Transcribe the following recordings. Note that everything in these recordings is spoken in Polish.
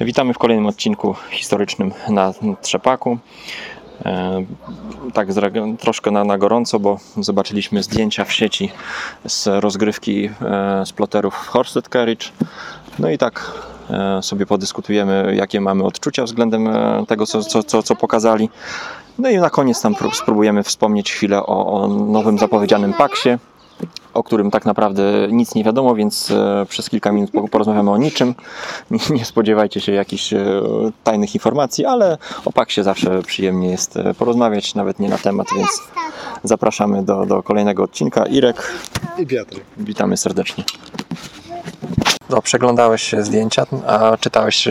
Witamy w kolejnym odcinku historycznym na Trzepaku. E, Tak troszkę na, na gorąco, bo zobaczyliśmy zdjęcia w sieci z rozgrywki e, sploterów w Horsted Carriage. No i tak e, sobie podyskutujemy, jakie mamy odczucia względem tego, co, co, co, co pokazali. No i na koniec tam pró- spróbujemy wspomnieć chwilę o, o nowym zapowiedzianym paksie o którym tak naprawdę nic nie wiadomo, więc e, przez kilka minut po- porozmawiamy o niczym. Nie, spodziewajcie się jakichś e, tajnych informacji, ale o Paksie zawsze przyjemnie jest e, porozmawiać, nawet nie na temat, więc zapraszamy do, do kolejnego odcinka. Irek, I Piotr. witamy serdecznie. No, przeglądałeś się zdjęcia, a czytałeś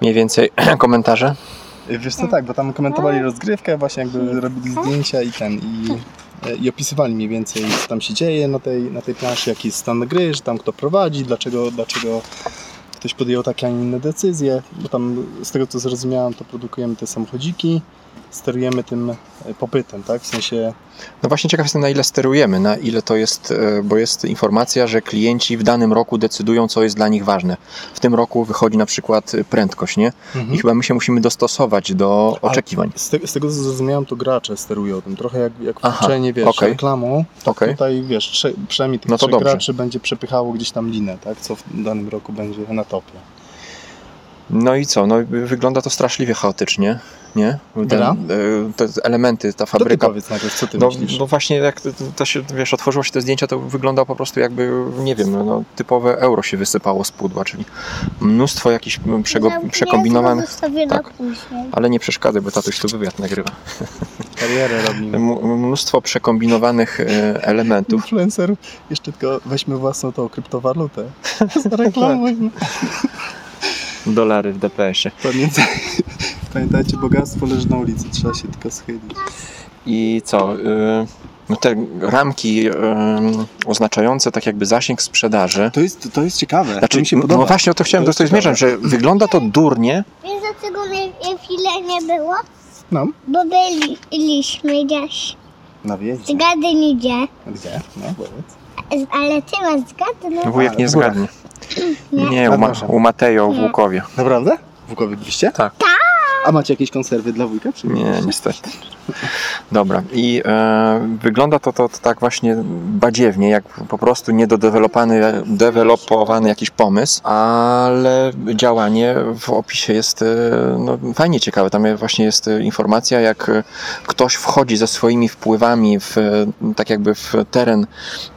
mniej więcej komentarze? Wiesz co, tak, bo tam komentowali rozgrywkę, właśnie jakby robili zdjęcia i ten, i, i opisywali mniej więcej, co tam się dzieje na tej, na tej planszy, jaki jest stan gry, że tam kto prowadzi, dlaczego, dlaczego ktoś podjął takie, a nie inne decyzje, bo tam z tego co zrozumiałem, to produkujemy te samochodziki, sterujemy tym e, popytem, tak, w sensie No właśnie ciekaw jestem na ile sterujemy, na ile to jest, e, bo jest informacja, że klienci w danym roku decydują, co jest dla nich ważne. W tym roku wychodzi na przykład prędkość, nie? I chyba my się musimy dostosować do oczekiwań. Z, te, z tego co zrozumiałem, to gracze sterują tym. Trochę jak, jak Aha, wiesz, okej. reklamą. Tak Okej. tutaj, wiesz, trze, przynajmniej tych No to trzech graczy będzie przepychało gdzieś tam linę, tak? Co w danym roku będzie na topie. No i co? No wygląda to straszliwie chaotycznie, nie? Ten, e, te elementy, ta To ty fabryka. powiedz najpierw, co ty No, myślisz? no właśnie, jak to, to się, wiesz, otworzyło się te zdjęcia, to wygląda po prostu jakby, nie wiem, no, typowe euro się wysypało z pudła, czyli mnóstwo jakichś przego, przekombinowanych, Ja zostawię na tak. później. ale nie przeszkadzaj, bo tatuś tu wywiad nagrywa. Karierę robimy. Mnóstwo przekombinowanych e, elementów. Influencerów, jeszcze tylko weźmy własną tą kryptowalutę. Zareklamujmy. Dolary w DPS-ie. Pamiętaj, pamiętajcie, bogactwo leży na ulicy, trzeba się tylko schylić. I co? y, No te ramki y, oznaczające tak jakby zasięg sprzedaży. To jest, to jest ciekawe, Znaczy, to mi się no podoba. właśnie o to chciałem To do jest tego zmierzać, że wygląda to durnie. Wiesz dlaczego mnie chwilę nie było? No, Bo byliśmy gdzieś. na wieździe. Zgadnij gdzie. Gdzie? No, powiedz. Ale ty masz zgadnąć. Wujek nie zgadnie. Nie, u, ma, u Matejo w Łukowie. Naprawdę? Wujkowie byliście? Tak. A macie jakieś konserwy dla wujka? Czy Nie, niestety. Dobra, i e, wygląda to, to, to tak właśnie badziewnie, jak po prostu niedodewelopowany dewelopowany jakiś pomysł, ale działanie w opisie jest e, no, fajnie ciekawe. Tam właśnie jest e, informacja, jak e, ktoś wchodzi ze swoimi wpływami w, e, tak jakby w teren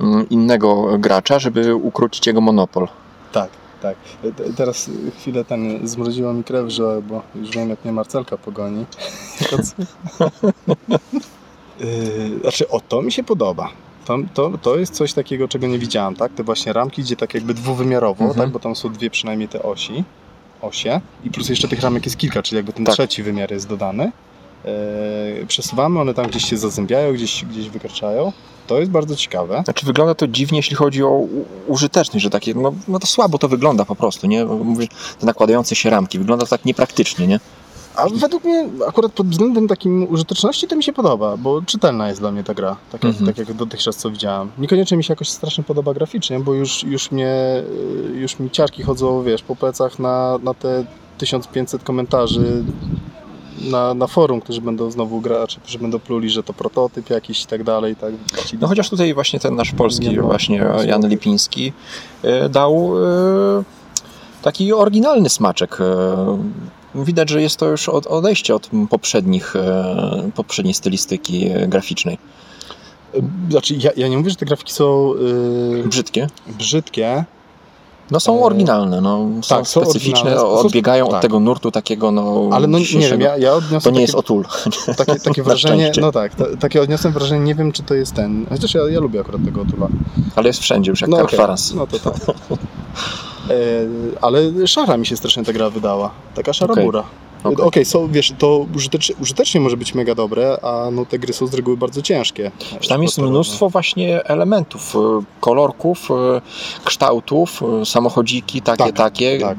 mm, innego gracza, żeby ukrócić jego monopol. Tak, tak. Te- Teraz chwilę ten zmroziło mi krew, że, bo już wiem jak mnie Marcelka pogoni. Yy, znaczy, o to mi się podoba. To, to, to jest coś takiego, czego nie widziałem, tak? Te właśnie ramki, gdzie tak jakby dwuwymiarowo, Mhm. tak? Bo tam są dwie przynajmniej te osi, osie i plus jeszcze tych ramek jest kilka, czyli jakby ten Tak. trzeci wymiar jest dodany. Yy, przesuwamy, one tam gdzieś się zazębiają, gdzieś, gdzieś wykraczają. To jest bardzo ciekawe. Znaczy wygląda to dziwnie, jeśli chodzi o użyteczność, że takie, no, no to słabo to wygląda po prostu, nie? Mówię, te nakładające się ramki, wygląda to tak niepraktycznie, nie? A według mnie akurat pod względem takim użyteczności to mi się podoba, bo czytelna jest dla mnie ta gra, tak jak, Mhm. tak jak dotychczas co widziałem. Niekoniecznie mi się jakoś strasznie podoba graficznie, bo już, już mnie, y, już mi ciarki chodzą, wiesz, po plecach na, na te 1500 komentarzy na, na forum, którzy będą znowu gracze, którzy będą pluli, że to prototyp jakiś i tak dalej, tak. No chociaż tutaj właśnie ten nasz polski, Nie, no. właśnie Jan Lipiński e, dał e, taki oryginalny smaczek. E, Widać, że jest to już od, odejście od poprzednich, poprzedniej stylistyki graficznej. Znaczy, ja, ja nie mówię, że te grafiki są y, Brzydkie. brzydkie, No są E, oryginalne, no, są tak, specyficzne. Są- odbiegają od tak. tego nurtu takiego, no... ale no nie wiem, ja, ja odniosę To nie takie- jest otul. takie, takie wrażenie, no tak, ta, takie odniosłem wrażenie, nie wiem czy to jest ten, chociaż ja, ja lubię akurat tego Otula. Ale jest wszędzie już, jak No kwaras. no to tak. E, ale szara mi się strasznie ta gra wydała, taka szara Okej, bura. Okej, okej. są, wiesz, to użytecznie, użytecznie może być mega dobre, a no te gry są z reguły bardzo ciężkie. Tam jest mnóstwo właśnie elementów, e, kolorków, e, kształtów, e, samochodziki takie, Tak, takie, tak.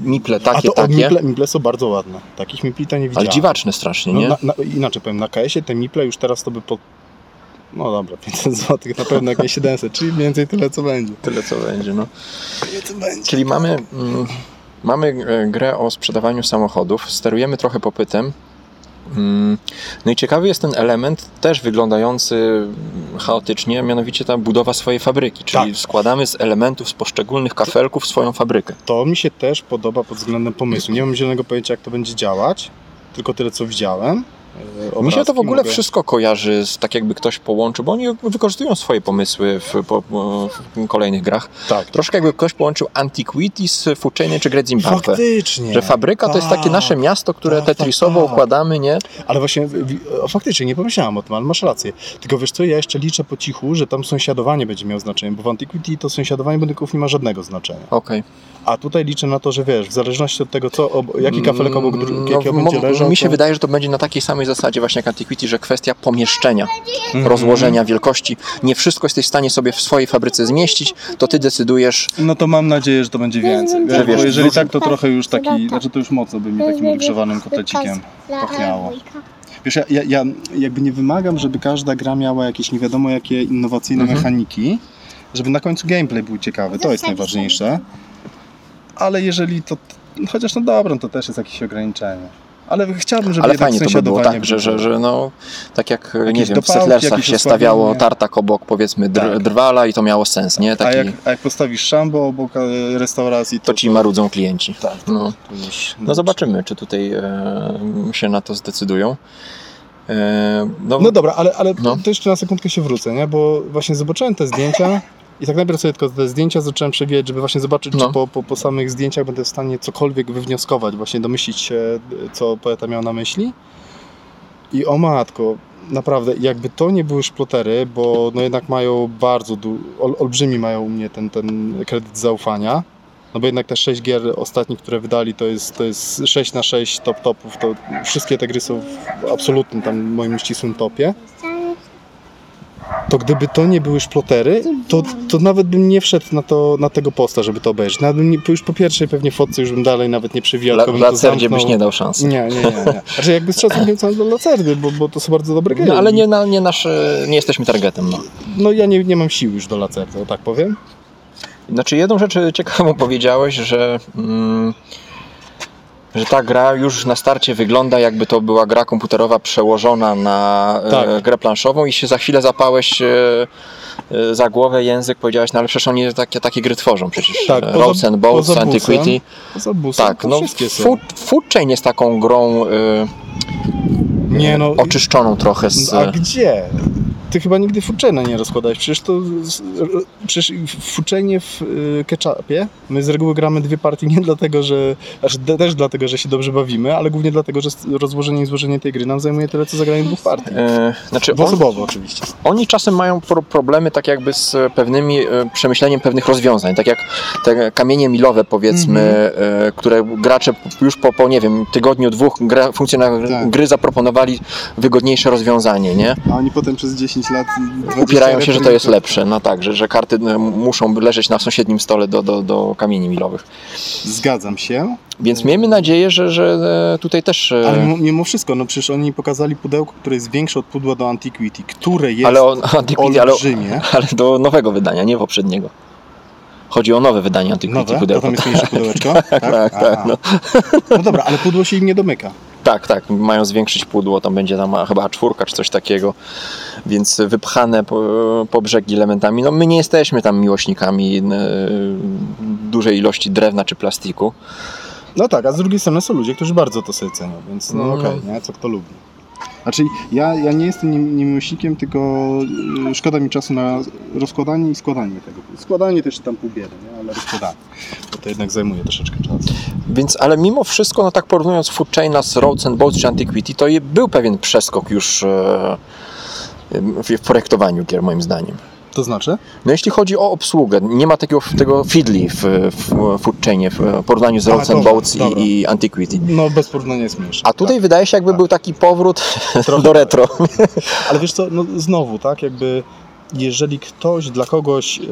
miple A takie, to o, takie, miple, miple są bardzo ładne. Takich mipli to nie widziałem. ale dziwaczne strasznie, No, nie? na, na, inaczej powiem, na KS-ie te miple już teraz to by po... No dobra, 500 zł na pewno jakieś 700, czyli mniej więcej tyle co będzie. Tyle co będzie, no. Tyle co będzie. Czyli mamy mm, Mamy e, grę o sprzedawaniu samochodów, sterujemy trochę popytem. Mm, No i ciekawy jest ten element, też wyglądający chaotycznie, mianowicie ta budowa swojej fabryki, czyli Tak. składamy z elementów z poszczególnych kafelków swoją fabrykę. To mi się też podoba pod względem pomysłu. Nie mam zielonego pojęcia, jak to będzie działać, tylko tyle, co widziałem. E, Mi się to obrazki w ogóle mogę- wszystko kojarzy z tak jakby ktoś połączył, bo oni wykorzystują swoje pomysły w, po, w kolejnych grach. Tak. Troszkę jakby ktoś połączył Antiquity z Chainem czy Great Zimbabwe. Faktycznie. Że fabryka to jest takie Tak. nasze miasto, które Tak, tak, tetrisowo tak. układamy, nie? Ale właśnie, faktycznie, nie pomyślałem o tym, ale masz rację. Tylko wiesz co, ja jeszcze liczę po cichu, że tam sąsiadowanie będzie miało znaczenie, bo w Antiquity to sąsiadowanie budynków nie ma żadnego znaczenia. Okej. A tutaj liczę na to, że wiesz, w zależności od tego, co, ob, jaki kafelek obok dru- Mm, mo- będzie leżał, Mi się to... wydaje, że to będzie na takiej samej zasadzie właśnie jak Antiquity, że kwestia pomieszczenia, Mhm. rozłożenia wielkości. Nie wszystko jesteś w stanie sobie w swojej fabryce zmieścić, to ty decydujesz. No to mam nadzieję, że to będzie więcej. Że Wiesz, wiesz, bo jeżeli duży- tak, to trochę już taki, Tak. znaczy to już mocno by mi takim ogrzewanym kotecikiem pachniało. Wiesz, ja, ja, ja jakby nie wymagam, żeby każda gra miała jakieś nie wiadomo jakie innowacyjne Mhm. mechaniki, żeby na końcu gameplay był ciekawy, to jest najważniejsze. Ale jeżeli to, chociaż no dobra, to też jest jakieś ograniczenie. Ale chciałbym, żeby Ale fajnie to by było, tak, że, że, że no, tak jak, nie Jakieś wiem, w dopałki, Settlersach jakieś się stawiało tartak obok, powiedzmy, dr, Tak. drwala i to miało sens, nie? A Taki, jak, a jak postawisz szambo obok e, restauracji, to, to ci marudzą klienci. Tak, No. już, No zobaczymy, czy tutaj e, się na to zdecydują. E, no, No dobra, ale, ale No. to jeszcze na sekundkę się wrócę, nie? Bo właśnie zobaczyłem te zdjęcia i tak najpierw sobie tylko te zdjęcia zacząłem przewijać, żeby właśnie zobaczyć, No. czy po, po, po samych zdjęciach będę w stanie cokolwiek wywnioskować, właśnie domyślić się, co poeta miał na myśli. I o matko, naprawdę, jakby to nie były szplotery, bo no jednak mają bardzo, du- ol, olbrzymi mają u mnie ten, ten kredyt zaufania. No bo jednak te 6 gier ostatnich, które wydali, to jest, to jest 6 na 6 top topów, to wszystkie te gry są w absolutnym tam moim ścisłym topie to gdyby to nie były szplotery, to, to nawet bym nie wszedł na, to, na tego posta, żeby to obejrzeć. Nawet nie, już po pierwszej pewnie fotce już bym dalej nawet nie przewijał, dla, dla Cerdzie byś nie dał szansy. Nie, nie, nie. nie. Znaczy jakby z szacunkiem całym dla Lacerdy, bo, bo to są bardzo dobre gry. No, ale nie, na, nie, nasze, nie jesteśmy targetem. No. No ja nie, nie mam sił już do Lacerdy, o tak powiem. Znaczy jedną rzecz ciekawą powiedziałeś, że, mm, że ta gra już na starcie wygląda jakby to była gra komputerowa przełożona na e, Tak. grę planszową i się za chwilę zapałeś e, e, za głowę język, powiedziałeś, no ale przecież oni takie, takie gry tworzą przecież. Tak, poza- Roads and Boats, poza. Antiquity. Poza busem, Tak, no food, food Chain jest taką grą e, Nie no, oczyszczoną trochę z... a gdzie? Ty chyba nigdy fuczenia nie rozkładałeś. Przecież to. Przecież fuczenie w y, ketchupie. My z reguły gramy dwie partie nie dlatego, że. Aż de- też dlatego, że się dobrze bawimy, ale głównie dlatego, że rozłożenie i złożenie tej gry nam zajmuje tyle, co zagranie dwóch partii. e, znaczy on, Dwuosobowo oczywiście. Oni czasem mają pro problemy tak jakby z pewnymi e, przemyśleniem pewnych rozwiązań, tak jak te kamienie milowe powiedzmy, Mhm. e, które gracze już po, po nie wiem, tygodniu, dwóch gra, Tak. gry zaproponowali wygodniejsze rozwiązanie, nie? A oni potem przez 10 lat. 20 Upierają się, że to jest lepsze, no tak, że, że karty muszą leżeć na sąsiednim stole do, do, do kamieni milowych. Zgadzam się, Więc miejmy nadzieję, że, że e, tutaj też... e, ale mimo- wszystko, no przecież oni pokazali pudełko, które jest większe od pudła do Antiquity, które jest ale, o, Antiquity, ale, olbrzymie. ale do nowego wydania, nie poprzedniego. Chodzi o nowe wydanie Antiquity Nowe? Pudełko. tam jest mniejsze pudełeczko? tak, tak, tak, Aha. no. no dobra, ale pudło się im nie domyka. Tak, tak, mają zwiększyć pudło, tam będzie tam chyba czwórka czy coś takiego, więc wypchane po, po brzegi elementami. No my nie jesteśmy tam miłośnikami e, dużej ilości drewna czy plastiku. No tak, a z drugiej strony są ludzie, którzy bardzo to sobie cenią, więc no No. okej, nie? Co kto lubi. Znaczy, ja, ja nie jestem nim- tylko y, szkoda mi czasu na rozkładanie i składanie tego. Składanie też tam pół biedy, nie? ale rozkładanie, bo to jednak zajmuje troszeczkę czasu. Więc, ale mimo wszystko, no tak porównując Food Chaina z Roads and Boats czy Antiquity, to był pewien przeskok już e, w, w projektowaniu gier moim zdaniem. To znaczy? No jeśli chodzi o obsługę, nie ma takiego, tego fiddly w, w Food Chainie w porównaniu z A, Roads and dobra, Boats dobra. i, i Antiquity. No bez porównania jest mniejsze. A tutaj wydaje się jakby tak. był taki powrót Trochę do tak. retro. Ale wiesz co, no znowu, tak, jakby jeżeli ktoś dla kogoś, yy,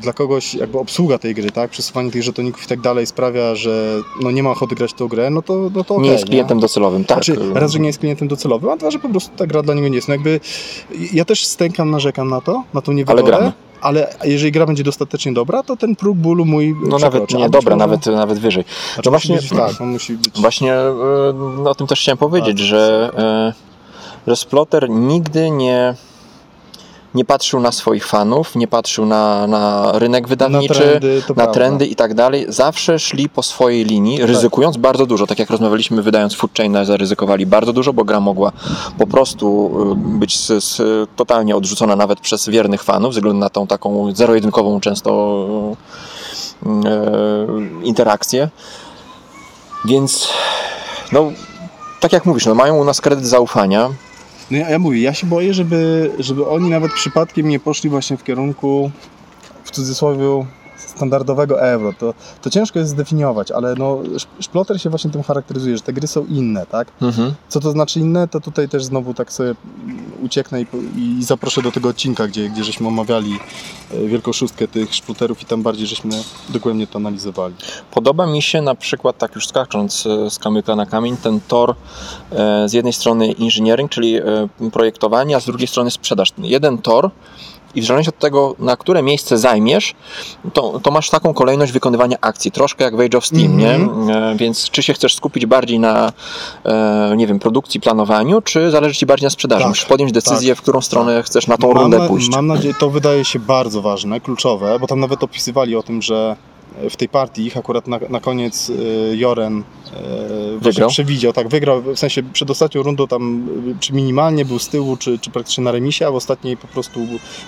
dla kogoś jakby obsługa tej gry, tak, przesuwanie tych żetoników i tak dalej sprawia, że no nie ma ochoty grać w tą grę, no to, no to nie okej, jest klientem docelowym, tak. Znaczy, raz, że nie jest klientem docelowym, a dwa, że po prostu ta gra dla niego nie jest. No jakby ja też stękam, narzekam na to, na tą niewygodę. gramy. ale jeżeli gra będzie dostatecznie dobra, to ten próg bólu mój No nawet nie dobra, może- nawet, nawet wyżej. Znaczy, No właśnie- być, tak, on musi być... Właśnie no, o tym też chciałem powiedzieć, Bardzo że, e, że Splotter nigdy nie, nie patrzył na swoich fanów, nie patrzył na, na rynek wydawniczy, Na trendy, na trendy i tak dalej. Zawsze szli po swojej linii, ryzykując bardzo dużo. Tak jak rozmawialiśmy, wydając Food Chaina, zaryzykowali bardzo dużo, bo gra mogła po prostu e, być s, s, totalnie odrzucona nawet przez wiernych fanów, ze względu na tą taką zero-jedynkową często e, interakcję. Więc no, tak jak mówisz, no, mają u nas kredyt zaufania. No ja, ja mówię, ja się boję, żeby, żeby oni nawet przypadkiem nie poszli właśnie w kierunku, w cudzysłowie, standardowego euro. To, to ciężko jest zdefiniować, ale no, Sz- Szploter się właśnie tym charakteryzuje, że te gry są inne, tak? Mhm. Co to znaczy inne, to tutaj też znowu tak sobie ucieknę i, i zaproszę do tego odcinka, gdzie, gdzie żeśmy omawiali e, wielką szóstkę tych szpluterów i tam bardziej żeśmy dogłębnie to analizowali. Podoba mi się na przykład, tak już skacząc e, z kamyka na kamień, ten tor e, z jednej strony engineering, czyli projektowanie, a z drugiej strony sprzedaż. Jeden tor i w zależności od tego, na które miejsce zajmiesz, to, to masz taką kolejność wykonywania akcji, troszkę jak w Age of Steam, Mhm. nie? E, Więc czy się chcesz skupić bardziej na, e, nie wiem, produkcji, planowaniu, czy zależy Ci bardziej na sprzedaży? Tak, Musisz podjąć decyzję, w którą stronę chcesz na tą mam, rundę na- pójść. Mam nadzieję, to wydaje się bardzo ważne, kluczowe, bo tam nawet opisywali o tym, że w tej partii ich akurat na, na koniec y, Joren właśnie Wygrał? przewidział, tak, wygrał, w sensie przed ostatnią rundą tam y, czy minimalnie był z tyłu, czy, czy praktycznie na remisie, a w ostatniej po prostu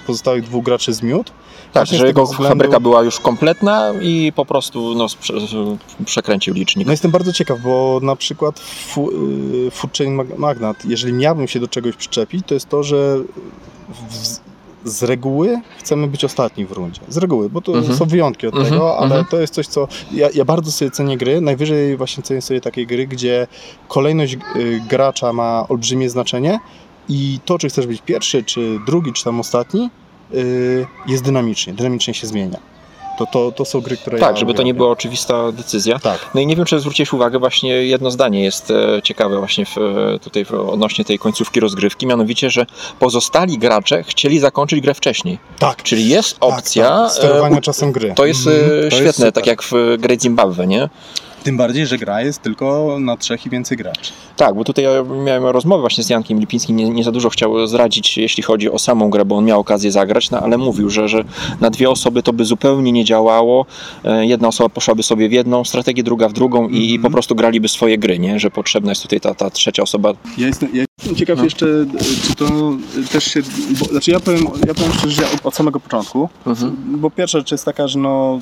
pozostałych dwóch graczy zmiótł. Tak, Właśnie że jego względu- fabryka była już kompletna i po prostu no, przekręcił licznik. No jestem bardzo ciekaw, bo na przykład fu, Magnat, jeżeli miałbym się do czegoś przyczepić, to jest to, że w, z reguły chcemy być ostatni w rundzie. Z reguły, bo to Mhm. są wyjątki od Mhm, tego, ale mhm. to jest coś, co... Ja, ja bardzo sobie cenię gry, najwyżej właśnie cenię sobie takie gry, gdzie kolejność y, gracza ma olbrzymie znaczenie i to, czy chcesz być pierwszy, czy drugi, czy tam ostatni, y, jest dynamicznie, dynamicznie się zmienia. To, to, to są gry, które ja Tak, żeby to nie była oczywista decyzja. Tak. No i nie wiem, czy zwróciłeś uwagę, właśnie jedno zdanie jest e, ciekawe właśnie w, e, tutaj odnośnie tej końcówki rozgrywki, mianowicie, że pozostali gracze chcieli zakończyć grę wcześniej. Tak. Czyli jest opcja, tak, tak. sterowania e, czasem gry. to jest Mhm, to jest świetne, super. tak jak w Great Zimbabwe, nie? Tym bardziej, że gra jest tylko na trzech i więcej graczy. Tak, bo tutaj ja miałem rozmowę właśnie z Jankiem Lipińskim, nie, nie za dużo chciał zdradzić, jeśli chodzi o samą grę, bo on miał okazję zagrać, no, ale mówił, że, że na dwie osoby to by zupełnie nie działało. E, Jedna osoba poszłaby sobie w jedną strategię, druga w drugą i, i po Mhm. prostu graliby swoje gry, nie? że potrzebna jest tutaj ta, ta trzecia osoba. Ja jestem, ja jestem ciekaw No. jeszcze, czy to też się... Bo, znaczy ja powiem, ja powiem szczerze, że ja od, od samego początku, bo pierwsza rzecz jest taka, że no...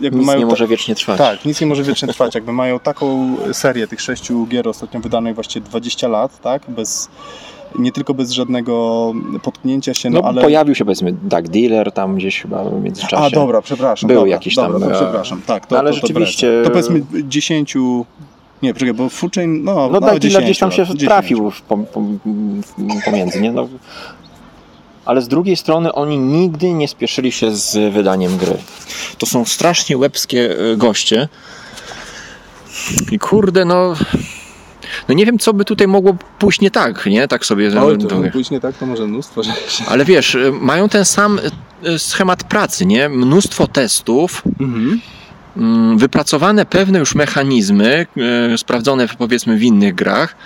Jakby Nic mają nie może wiecznie trwać. Tak, nic nie może wiecznie trwać. Jakby mają taką serię tych sześciu gier ostatnio wydanych właściwie 20 lat, tak? Bez, nie tylko bez żadnego potknięcia się, no, No, ale... pojawił się powiedzmy Duck Dealer tam gdzieś chyba w międzyczasie. A, dobra, przepraszam. Był dobra, jakiś tam, Dobra, to e, przepraszam, tak. To, no, ale to, to rzeczywiście-. To powiedzmy 10... Nie, poczekaj, bo Food Chain, no, No no Dealer gdzieś tam 10 się lat, 10. trafił w, pom- pom- pomiędzy, nie? No, ale z drugiej strony oni nigdy nie spieszyli się z wydaniem gry. To są strasznie łebskie e, goście. I kurde, no... No nie wiem, co by tutaj mogło pójść nie tak, nie? Tak sobie... Oj, to- to później tak, to może mnóstwo rzeczy. Ale wiesz, e, mają ten sam e, schemat pracy, nie? Mnóstwo testów, Mhm. mm, wypracowane pewne już mechanizmy, sprawdzone powiedzmy w innych grach.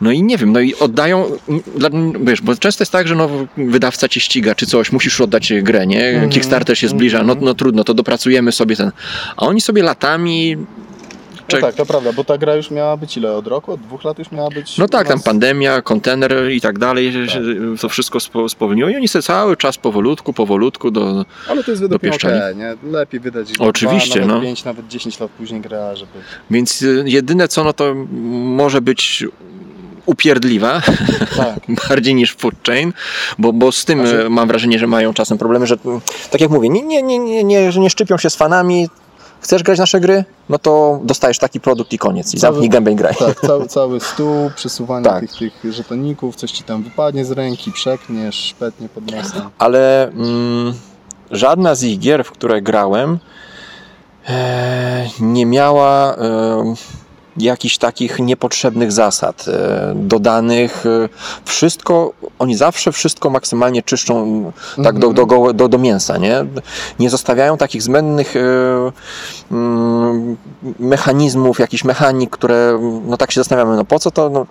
No i nie wiem, no i oddają, mm, wiesz, bo często jest tak, że no, wydawca cię ściga czy coś, musisz oddać grę, nie? Mhm. Kickstarter się zbliża, no, no trudno, to dopracujemy sobie ten. A oni sobie latami. No tak, to prawda, bo ta gra już miała być ile? Od roku? Od dwóch lat już miała być? No tak, u tam nas? pandemia, kontener i tak dalej, Tak. to wszystko spo- spowolniło i oni sobie cały czas powolutku, powolutku do... Ale to jest według mnie okej, nie? Lepiej wydać Oczywiście, dwa, nawet no. pięć, nawet 10 lat później gra, żeby... Więc y, jedyne co, no to może być upierdliwa, Tak. bardziej niż Food Chain, bo, bo z tym Znaczy- mam wrażenie, że mają czasem problemy, że mm, tak jak mówię, nie, nie, nie, nie, nie, że nie szczypią się z fanami, chcesz grać nasze gry, no to dostajesz taki produkt i koniec i Cały- zamknij gębę i graj. Tak, cały, cały stół, przesuwanie Tak. tych, tych żetoników, coś ci tam wypadnie z ręki, przekniesz, szpetnie pod nosem. Ale mm, żadna z ich gier, w które grałem, e, nie miała e, jakichś takich niepotrzebnych zasad e, dodanych. e, Wszystko, oni zawsze wszystko maksymalnie czyszczą tak do, do, gołe- do, do mięsa, nie? Nie zostawiają takich zbędnych e, mm, mechanizmów, jakichś mechanik, które no tak się zastanawiamy, no po co to? No,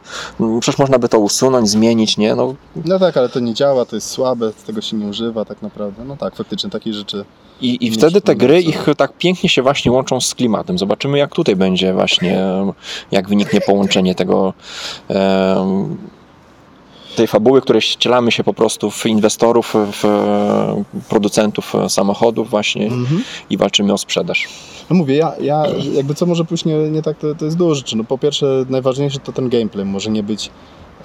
przecież można by to usunąć, zmienić, nie? No, No tak, ale to nie działa, to jest słabe, tego się nie używa tak naprawdę. No tak, faktycznie takie rzeczy. I, i wtedy te gry ich tak pięknie się właśnie łączą z klimatem. Zobaczymy jak tutaj będzie właśnie, jak wyniknie połączenie tego tej fabuły, której ścielamy się po prostu w inwestorów, w producentów samochodów właśnie Mhm. i walczymy o sprzedaż. No mówię, ja, ja jakby co może pójść nie, nie tak, to, to jest dużo rzeczy. No po pierwsze najważniejsze to ten gameplay może nie być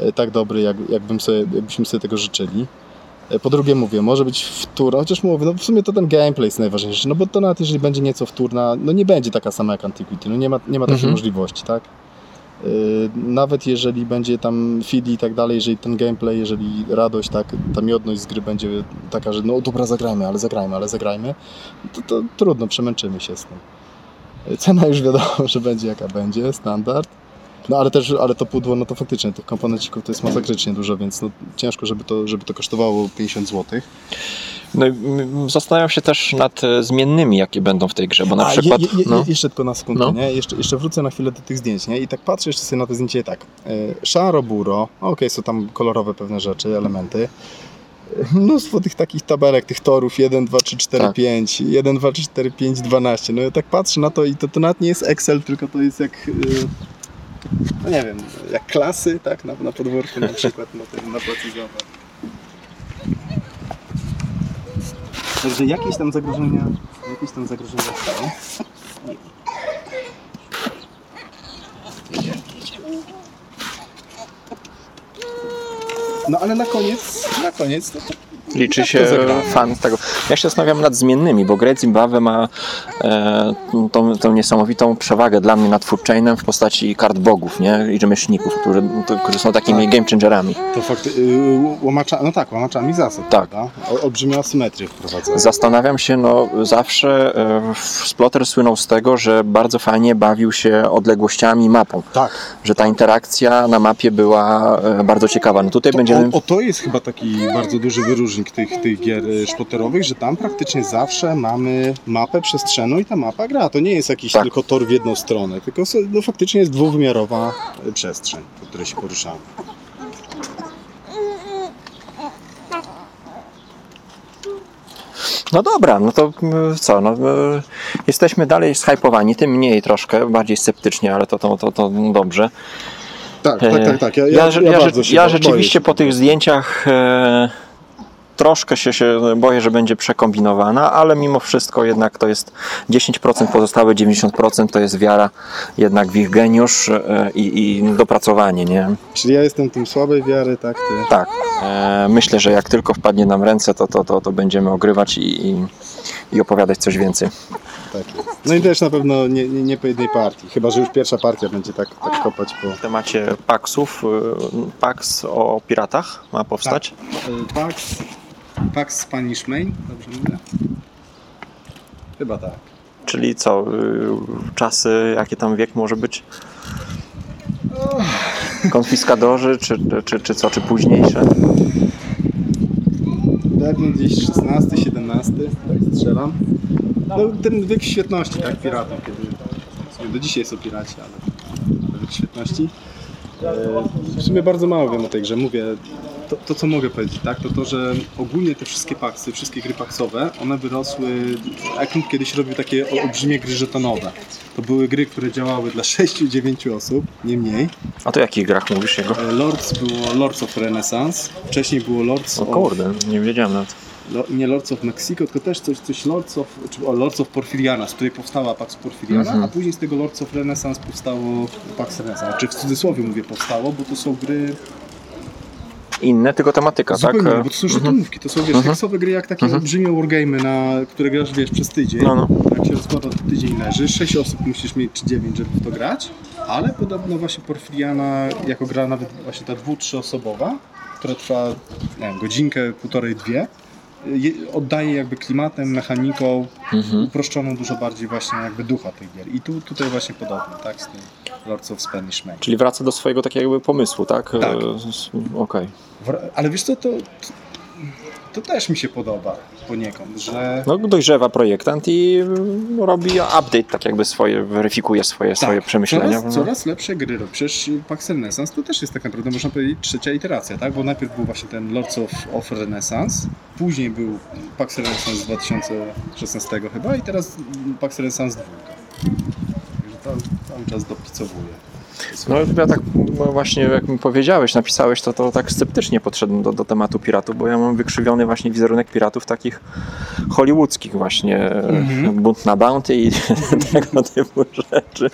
e, tak dobry, jak, jakbym sobie, jakbyśmy sobie tego życzyli. E, Po drugie mówię, może być wtórna, chociaż mówię, no w sumie to ten gameplay jest najważniejszy, no bo to nawet jeżeli będzie nieco wtórna, no nie będzie taka sama jak Antiquity, no nie ma, nie ma takiej Mhm. możliwości, tak? E, Nawet jeżeli będzie tam feed i tak dalej, jeżeli ten gameplay, jeżeli radość, tak, ta miodność z gry będzie taka, że no dobra, zagrajmy, ale zagrajmy, ale zagrajmy, to, to trudno, przemęczymy się z tym. Cena już wiadomo, że będzie jaka będzie, standard. No ale też, ale to pudło, no to faktycznie tych komponencików to jest masakrycznie dużo, więc no, ciężko, żeby to, żeby to kosztowało 50 zł. No i zastanawiam się też nad e, zmiennymi, jakie będą w tej grze, bo na przykład... Je, je, no, Jeszcze tylko na sekundkę, No. nie? Jeszcze, jeszcze wrócę na chwilę do tych zdjęć, nie? I tak patrzę jeszcze sobie na te zdjęcie tak. E, szaro, buro, okej, są tam kolorowe pewne rzeczy, elementy. Mnóstwo tych takich tabelek, tych torów 1, 2, 3, 4, Tak. 5, 1, 2, 3, 4, 5, 12. No ja tak patrzę na to i to, to nawet nie jest Excel, tylko to jest jak, e, no nie wiem, jak klasy, tak? Na, na podwórku na przykład, na, tym, na. Także jakieś tam zagrożenia, jakieś tam zagrożenia są. No ale na koniec, na koniec to Liczy tak się fan tego. Ja się zastanawiam nad zmiennymi, bo Great Zimbabwe ma e, tą, tą niesamowitą przewagę dla mnie nad Foodchainem w postaci kart bogów nie? i rzemieślników, które, to, które są takimi game changerami. To fakty, y, łamacza, no tak, łamaczami zasad, Tak. prawda? Olbrzymią asymetrię wprowadza. Zastanawiam się, no zawsze e, Splotter słynął z tego, że bardzo fajnie bawił się odległościami mapą, Tak. że ta interakcja na mapie była e, bardzo ciekawa. No tutaj To, będziemy... o, o to jest chyba taki bardzo duży wyróżnik tych, tych gier y, szploterowych, że tam praktycznie zawsze mamy mapę przestrzenną i ta mapa gra. To nie jest jakiś Tak. tylko tor w jedną stronę, tylko no, faktycznie jest dwuwymiarowa y, przestrzeń, po której się poruszamy. No dobra, no to co, no, e, jesteśmy dalej zhypowani, tym mniej troszkę, bardziej sceptycznie, ale to, to, to, to dobrze. Tak, E, tak, tak, tak. Ja, Ja, ja, ja, ja, ja boję rzeczywiście się po tych zdjęciach e, troszkę się, się boję, że będzie przekombinowana, ale mimo wszystko jednak to jest 10%, pozostałe 90% to jest wiara jednak w ich geniusz e, i, i dopracowanie, nie? Czyli ja jestem tym słabej wiary, tak, ty. Tak. E, myślę, że jak tylko wpadnie nam ręce, to, to, to, to będziemy ogrywać i, i, i opowiadać coś więcej. Tak jest. No i też na pewno nie, nie, nie po jednej partii, chyba że już pierwsza partia będzie tak, tak kopać po... W temacie Paxów, y, Pax o piratach ma powstać. Pax, Pax Spanish Main, dobrze mówię? Chyba tak. Czyli co, y, czasy, jaki tam wiek może być? Konfiskadorzy, czy, czy, czy co, czy późniejsze? Pewnie gdzieś 16, 17, tak strzelam. No ten wiek świetności, tak, piratów, kiedy do dzisiaj są piraci, ale wiek świetności. E, W sumie bardzo mało wiem o tej grze, mówię, to, to co mogę powiedzieć, tak, to to, że ogólnie te wszystkie paksy, wszystkie gry paksowe, one wyrosły, Eklund kiedyś robił takie olbrzymie gry żetonowe. To były gry, które działały dla 6-9 osób, nie mniej. A to jakich grach mówisz jego? E, Lords było Lords of Renaissance, wcześniej było Lords O of... kurde, nie wiedziałem nawet. Lo, nie Lords of Mexico, tylko też coś, coś Lords of, czy, o, Lords of Porfiriana, z której powstała Pax Porfiriana, Mhm. a później z tego Lords of Renaissance powstało Pax Renaissance. Czy w cudzysłowie mówię powstało, bo to są gry Inne, tylko tematyka, tak? zupełnie, bo to są żetonówki, to są wiesz, Mhm. tekstowe gry jak takie Mhm. olbrzymie wargamy, na które grasz wiesz przez tydzień. No, no. Jak się rozkłada, to tydzień leży, 6 osób musisz mieć, czy 9, żeby w to grać, ale podobno właśnie Porfiriana jako gra nawet właśnie ta dwu, trzyosobowa, która trwa nie wiem, godzinkę, półtorej, dwie, je- oddaje jakby klimatem, mechaniką, Mhm. uproszczoną dużo bardziej właśnie jakby ducha tych gier. I tu, tutaj właśnie podobnie, tak, z tym Lords of Spanish Main. Czyli wraca do swojego takiego jakby pomysłu, tak? Tak. E, Okej. Wra- Ale wiesz co, to, to też mi się podoba poniekąd, że No dojrzewa projektant i robi update, tak jakby swoje, weryfikuje swoje, swoje przemyślenia. Coraz, coraz lepsze gry robi. Przecież Pax Renaissance to też jest tak naprawdę, można powiedzieć, trzecia iteracja, tak? Bo najpierw był właśnie ten Lords of, of Renaissance, później był Pax Renaissance z 2016 chyba i teraz Pax Renaissance 2. Cały czas dopicowuje. No ja tak no właśnie jak mi powiedziałeś, napisałeś, to, to tak sceptycznie podszedłem do, do tematu piratów, bo ja mam wykrzywiony właśnie wizerunek piratów takich hollywoodzkich właśnie, Mhm. bunt na bounty i tego typu rzeczy.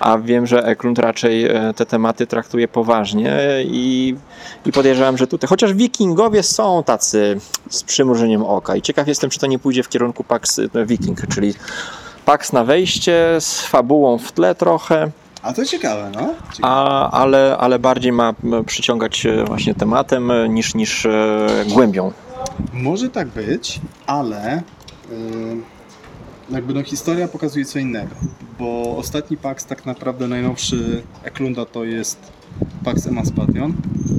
A wiem, że Eklund raczej e, te tematy traktuje poważnie i, i podejrzewam, że tutaj, chociaż wikingowie są tacy z przymrużeniem oka i ciekaw jestem, czy to nie pójdzie w kierunku Pax e, Viking, czyli Pax na wejście z fabułą w tle trochę, A to ciekawe, no. Ciekawe. a, ale, ale bardziej ma przyciągać e, właśnie tematem e, niż, niż e, głębią. Może tak być, ale yy, jakby no historia pokazuje co innego, bo ostatni Pax tak naprawdę najnowszy Eklunda to jest Pax Emancipation,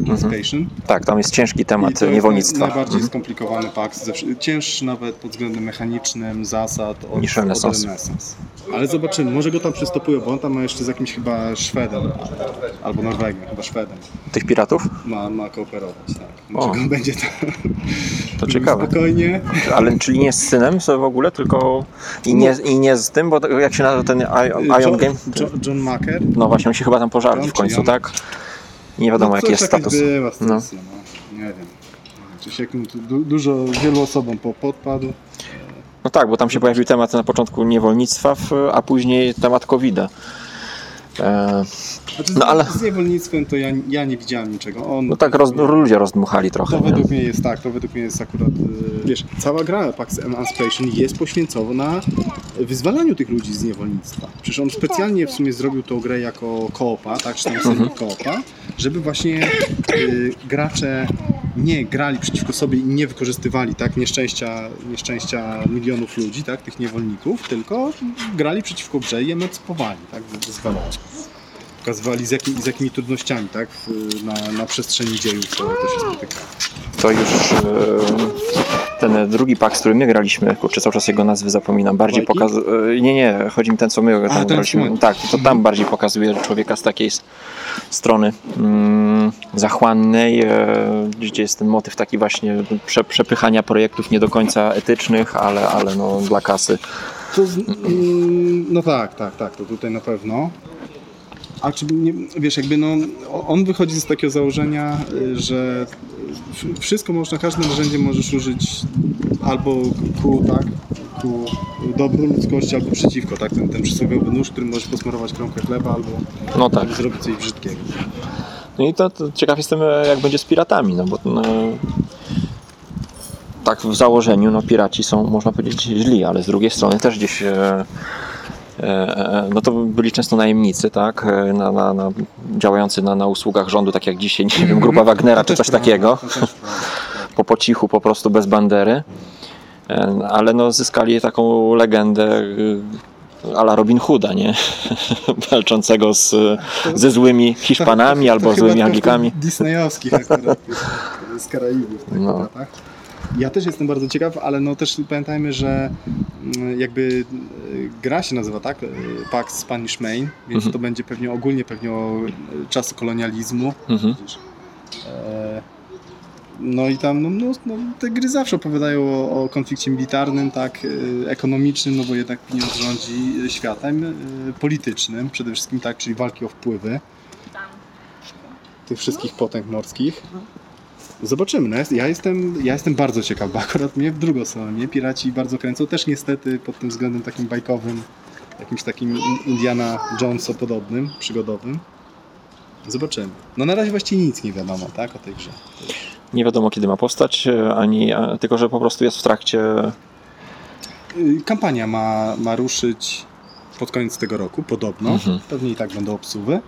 Emancipation. Tak, tam jest ciężki I temat to jest niewolnictwa. naj- najbardziej Mhm. skomplikowany Pax, cięższy nawet pod względem mechanicznym, zasad od, Niż Renesans. Renesans. Ale zobaczymy, może go tam przystopują, bo on tam ma jeszcze z jakimś chyba Szwedem, albo Norwegiem, chyba Szwedem Tych piratów? ma, ma kooperować, tak. Może O. go będzie tam To ciekawe. spokojnie. Ale czyli nie z synem w ogóle, tylko i nie, i nie z tym, bo to- jak się nazywa ten I- Ion Game? John, John Macker. No właśnie, on się chyba tam pożarli w końcu, tak? Nie wiadomo no, jaki coś jest status. Była No. stacja, no. Nie wiem. Się tu du, dużo, wielu osobom po, podpadł. No tak, bo tam się pojawił temat na początku niewolnictwa, a później temat COVID-a. E, Znaczy, No, ale- z niewolnictwem to ja, ja nie widziałem niczego. On, no tak roz, ludzie rozdmuchali trochę. To nie? według mnie jest tak, to według mnie jest akurat, y, wiesz, cała gra Pax Emancipation jest poświęcona wyzwalaniu tych ludzi z niewolnictwa. Przecież on specjalnie w sumie zrobił tą grę jako koopa, tak, czy tam Mhm. koopa, żeby właśnie y, gracze nie grali przeciwko sobie i nie wykorzystywali tak nieszczęścia, nieszczęścia milionów ludzi, tak, tych niewolników, tylko grali przeciwko grze i emancypowali, tak, wyzwalali. Pokazywali z, jakim, z jakimi trudnościami, tak, na, na przestrzeni dziejów to, to się spotyka. To już e, ten drugi pak, z którym my graliśmy, kurczę, cały czas jego nazwy zapominam, bardziej pokazuje... Nie, nie, chodzi mi ten, co my tam graliśmy. Tak, to tam bardziej pokazuje człowieka z takiej strony mm, zachłannej, e, gdzie jest ten motyw taki właśnie prze, przepychania projektów nie do końca etycznych, ale, ale no dla kasy. To z, mm, no tak, tak, tak, to tutaj na pewno. A czy nie, wiesz, jakby no, on wychodzi z takiego założenia, y, że wszystko można, każde narzędzie możesz użyć albo ku, tak, ku dobru ludzkości, albo przeciwko, tak, ten, ten przysłowiowy nóż, którym możesz posmarować kromkę chleba, albo, No tak. zrobić coś brzydkiego. No i to, to ciekaw jestem, e, jak będzie z piratami, no bo no, tak w założeniu, no piraci są, można powiedzieć, źli, ale z drugiej strony też gdzieś e, no to byli często najemnicy, tak, e, na, na, na, działający na, na usługach rządu, tak jak dzisiaj, nie wiem, grupa Wagnera czy coś takiego, To po, po cichu, po prostu bez bandery, E, ale no zyskali taką legendę e, ala Robin Hooda, nie? Walczącego z, ze złymi Hiszpanami albo To chyba złymi trochę Anglikami. Disneyowskich akurat, z Karaibów. Tak, no. tak? Ja też jestem bardzo ciekaw, ale no też pamiętajmy, że mm, jakby y, gra się nazywa tak, y, Pax Spanish Main, więc Mhm. to będzie pewnie ogólnie pewnie o y, czasy kolonializmu. Mhm. E, No i tam no, no, no, te gry zawsze opowiadają o, o konflikcie militarnym, tak, ekonomicznym, no bo jednak pieniądz rządzi światem, politycznym przede wszystkim, tak, czyli walki o wpływy tych wszystkich potęg morskich. Zobaczymy. No, ja, jestem, ja jestem bardzo ciekaw, bo akurat mnie w drugą stronę mnie piraci bardzo kręcą. Też niestety pod tym względem takim bajkowym, jakimś takim Indiana Jonesa podobnym, przygodowym. Zobaczymy. No na razie właściwie nic nie wiadomo, tak, o tej grze. Nie wiadomo kiedy ma powstać, ani tylko że po prostu jest w trakcie. Y, Kampania ma, ma ruszyć pod koniec tego roku, podobno. Mhm. Pewnie i tak będą obsuwy.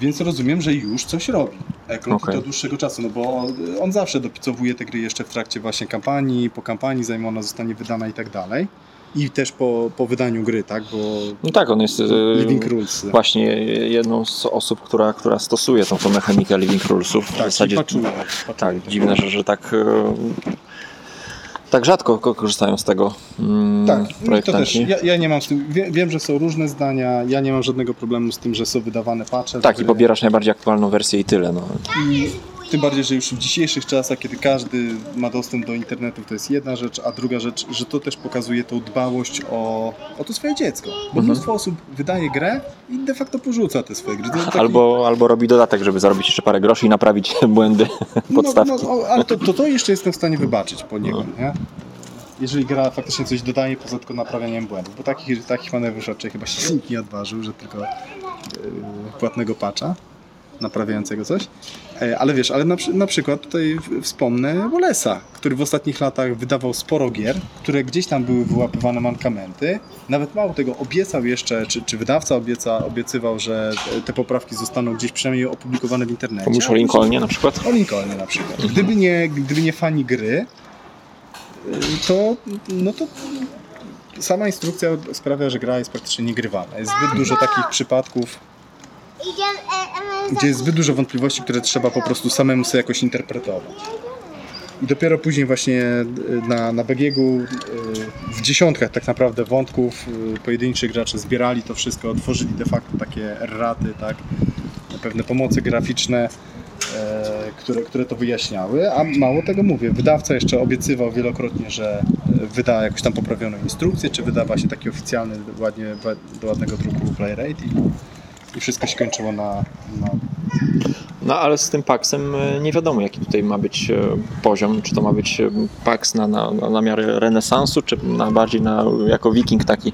Więc rozumiem, że już coś robi. Eklund i to dłuższego czasu, no bo on zawsze dopicowuje te gry jeszcze w trakcie właśnie kampanii, po kampanii, zanim ona zostanie wydana i tak dalej. I też po, po wydaniu gry, tak? Bo No tak, on jest e, Living Rules. właśnie jedną z osób, która, która stosuje tą, tą mechanikę Living Rulesów. W Tak, zasadzie, tak, dziwne, że, że tak, e, tak rzadko ko- korzystają z tego mm, Tak, no to też. Ja, ja nie mam z tym. Wie, wiem, że są różne zdania. Ja nie mam żadnego problemu z tym, że są wydawane patche. Tak, i pobierasz najbardziej aktualną wersję i tyle. No. Tym bardziej, że już w dzisiejszych czasach, kiedy każdy ma dostęp do internetu, to jest jedna rzecz, a druga rzecz, że to też pokazuje tą dbałość o, o to swoje dziecko. Bo Mhm. mnóstwo osób wydaje grę i de facto porzuca te swoje gry. Taki- Albo, albo robi dodatek, żeby zarobić jeszcze parę groszy i naprawić błędy podstawki. No, no, o, ale to, to, to jeszcze jestem w stanie wybaczyć po niego, No. nie? Jeżeli gra faktycznie coś dodaje poza tylko naprawianiem błędów, bo takich, takich manewrów raczej chyba się nikt nie odważył, że tylko yy, płatnego patcha naprawiającego coś. E, ale wiesz, ale na, na przykład tutaj wspomnę Wallace'a, który w ostatnich latach wydawał sporo gier, które gdzieś tam były wyłapywane mankamenty. Nawet mało tego, obiecał jeszcze, czy, czy wydawca obieca, obiecywał, że te- poprawki zostaną gdzieś przynajmniej opublikowane w internecie. Mówisz o Lincolnie na przykład? O Lincolnie na przykład. Gdyby nie, gdyby nie fani gry, y, to, no to sama instrukcja sprawia, że gra jest praktycznie niegrywalna. Jest zbyt dużo takich przypadków, Idziemy, e, gdzie jest zbyt dużo wątpliwości, które trzeba po prostu samemu sobie jakoś interpretować. I dopiero później właśnie y, na, na BGG-u y, w dziesiątkach tak naprawdę wątków pojedynczych gracze zbierali to wszystko, tworzyli de facto takie raty, tak, pewne pomocy graficzne, e, które, które to wyjaśniały, a mało tego mówię, wydawca jeszcze obiecywał wielokrotnie, że e, wyda jakąś tam poprawioną instrukcję, czy wyda właśnie taki oficjalny, ładnie, do ładnego druku Playrate i, wszystko się kończyło na, na No ale z tym Paxem e, nie wiadomo jaki tutaj ma być e, poziom, czy to ma być e, Pax na, na, na miarę renesansu, czy na bardziej na, jako wiking taki?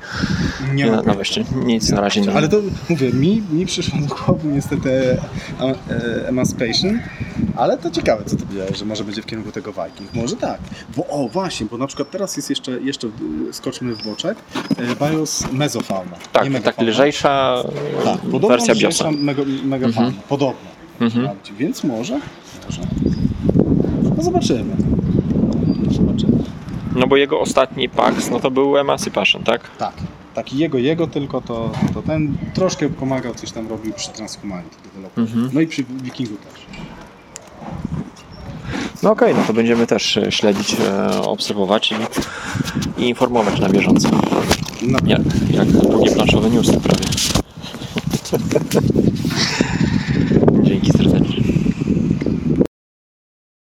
Nie nie na, na wejście. Nic na razie nie Ale to mówię, mi, mi przyszło do głowy niestety Emancipation, ale to ciekawe, co ty powiedziałeś, że może będzie w kierunku tego Viking. Może tak. Bo o, właśnie, bo na przykład teraz jest jeszcze, jeszcze e, skoczmy w boczek, e, BIOS Mesofauna. Tak, tak lżejsza Tak, podobno wersja BIOSa. mega, megafauna. Mhm. Podobno. Mhm. Więc może, może. No zobaczymy. Zobaczymy. No bo jego ostatni Pax, no to był Emancipation, tak? Tak. Taki jego, jego tylko to, to ten troszkę pomagał, coś tam robił przy Transhumanity Developer. Mhm. No i przy Wikingu też. No okej, no to będziemy też e, śledzić, e, obserwować i, i informować na bieżąco. Na Jak, jak długie planszowe newsy prawie.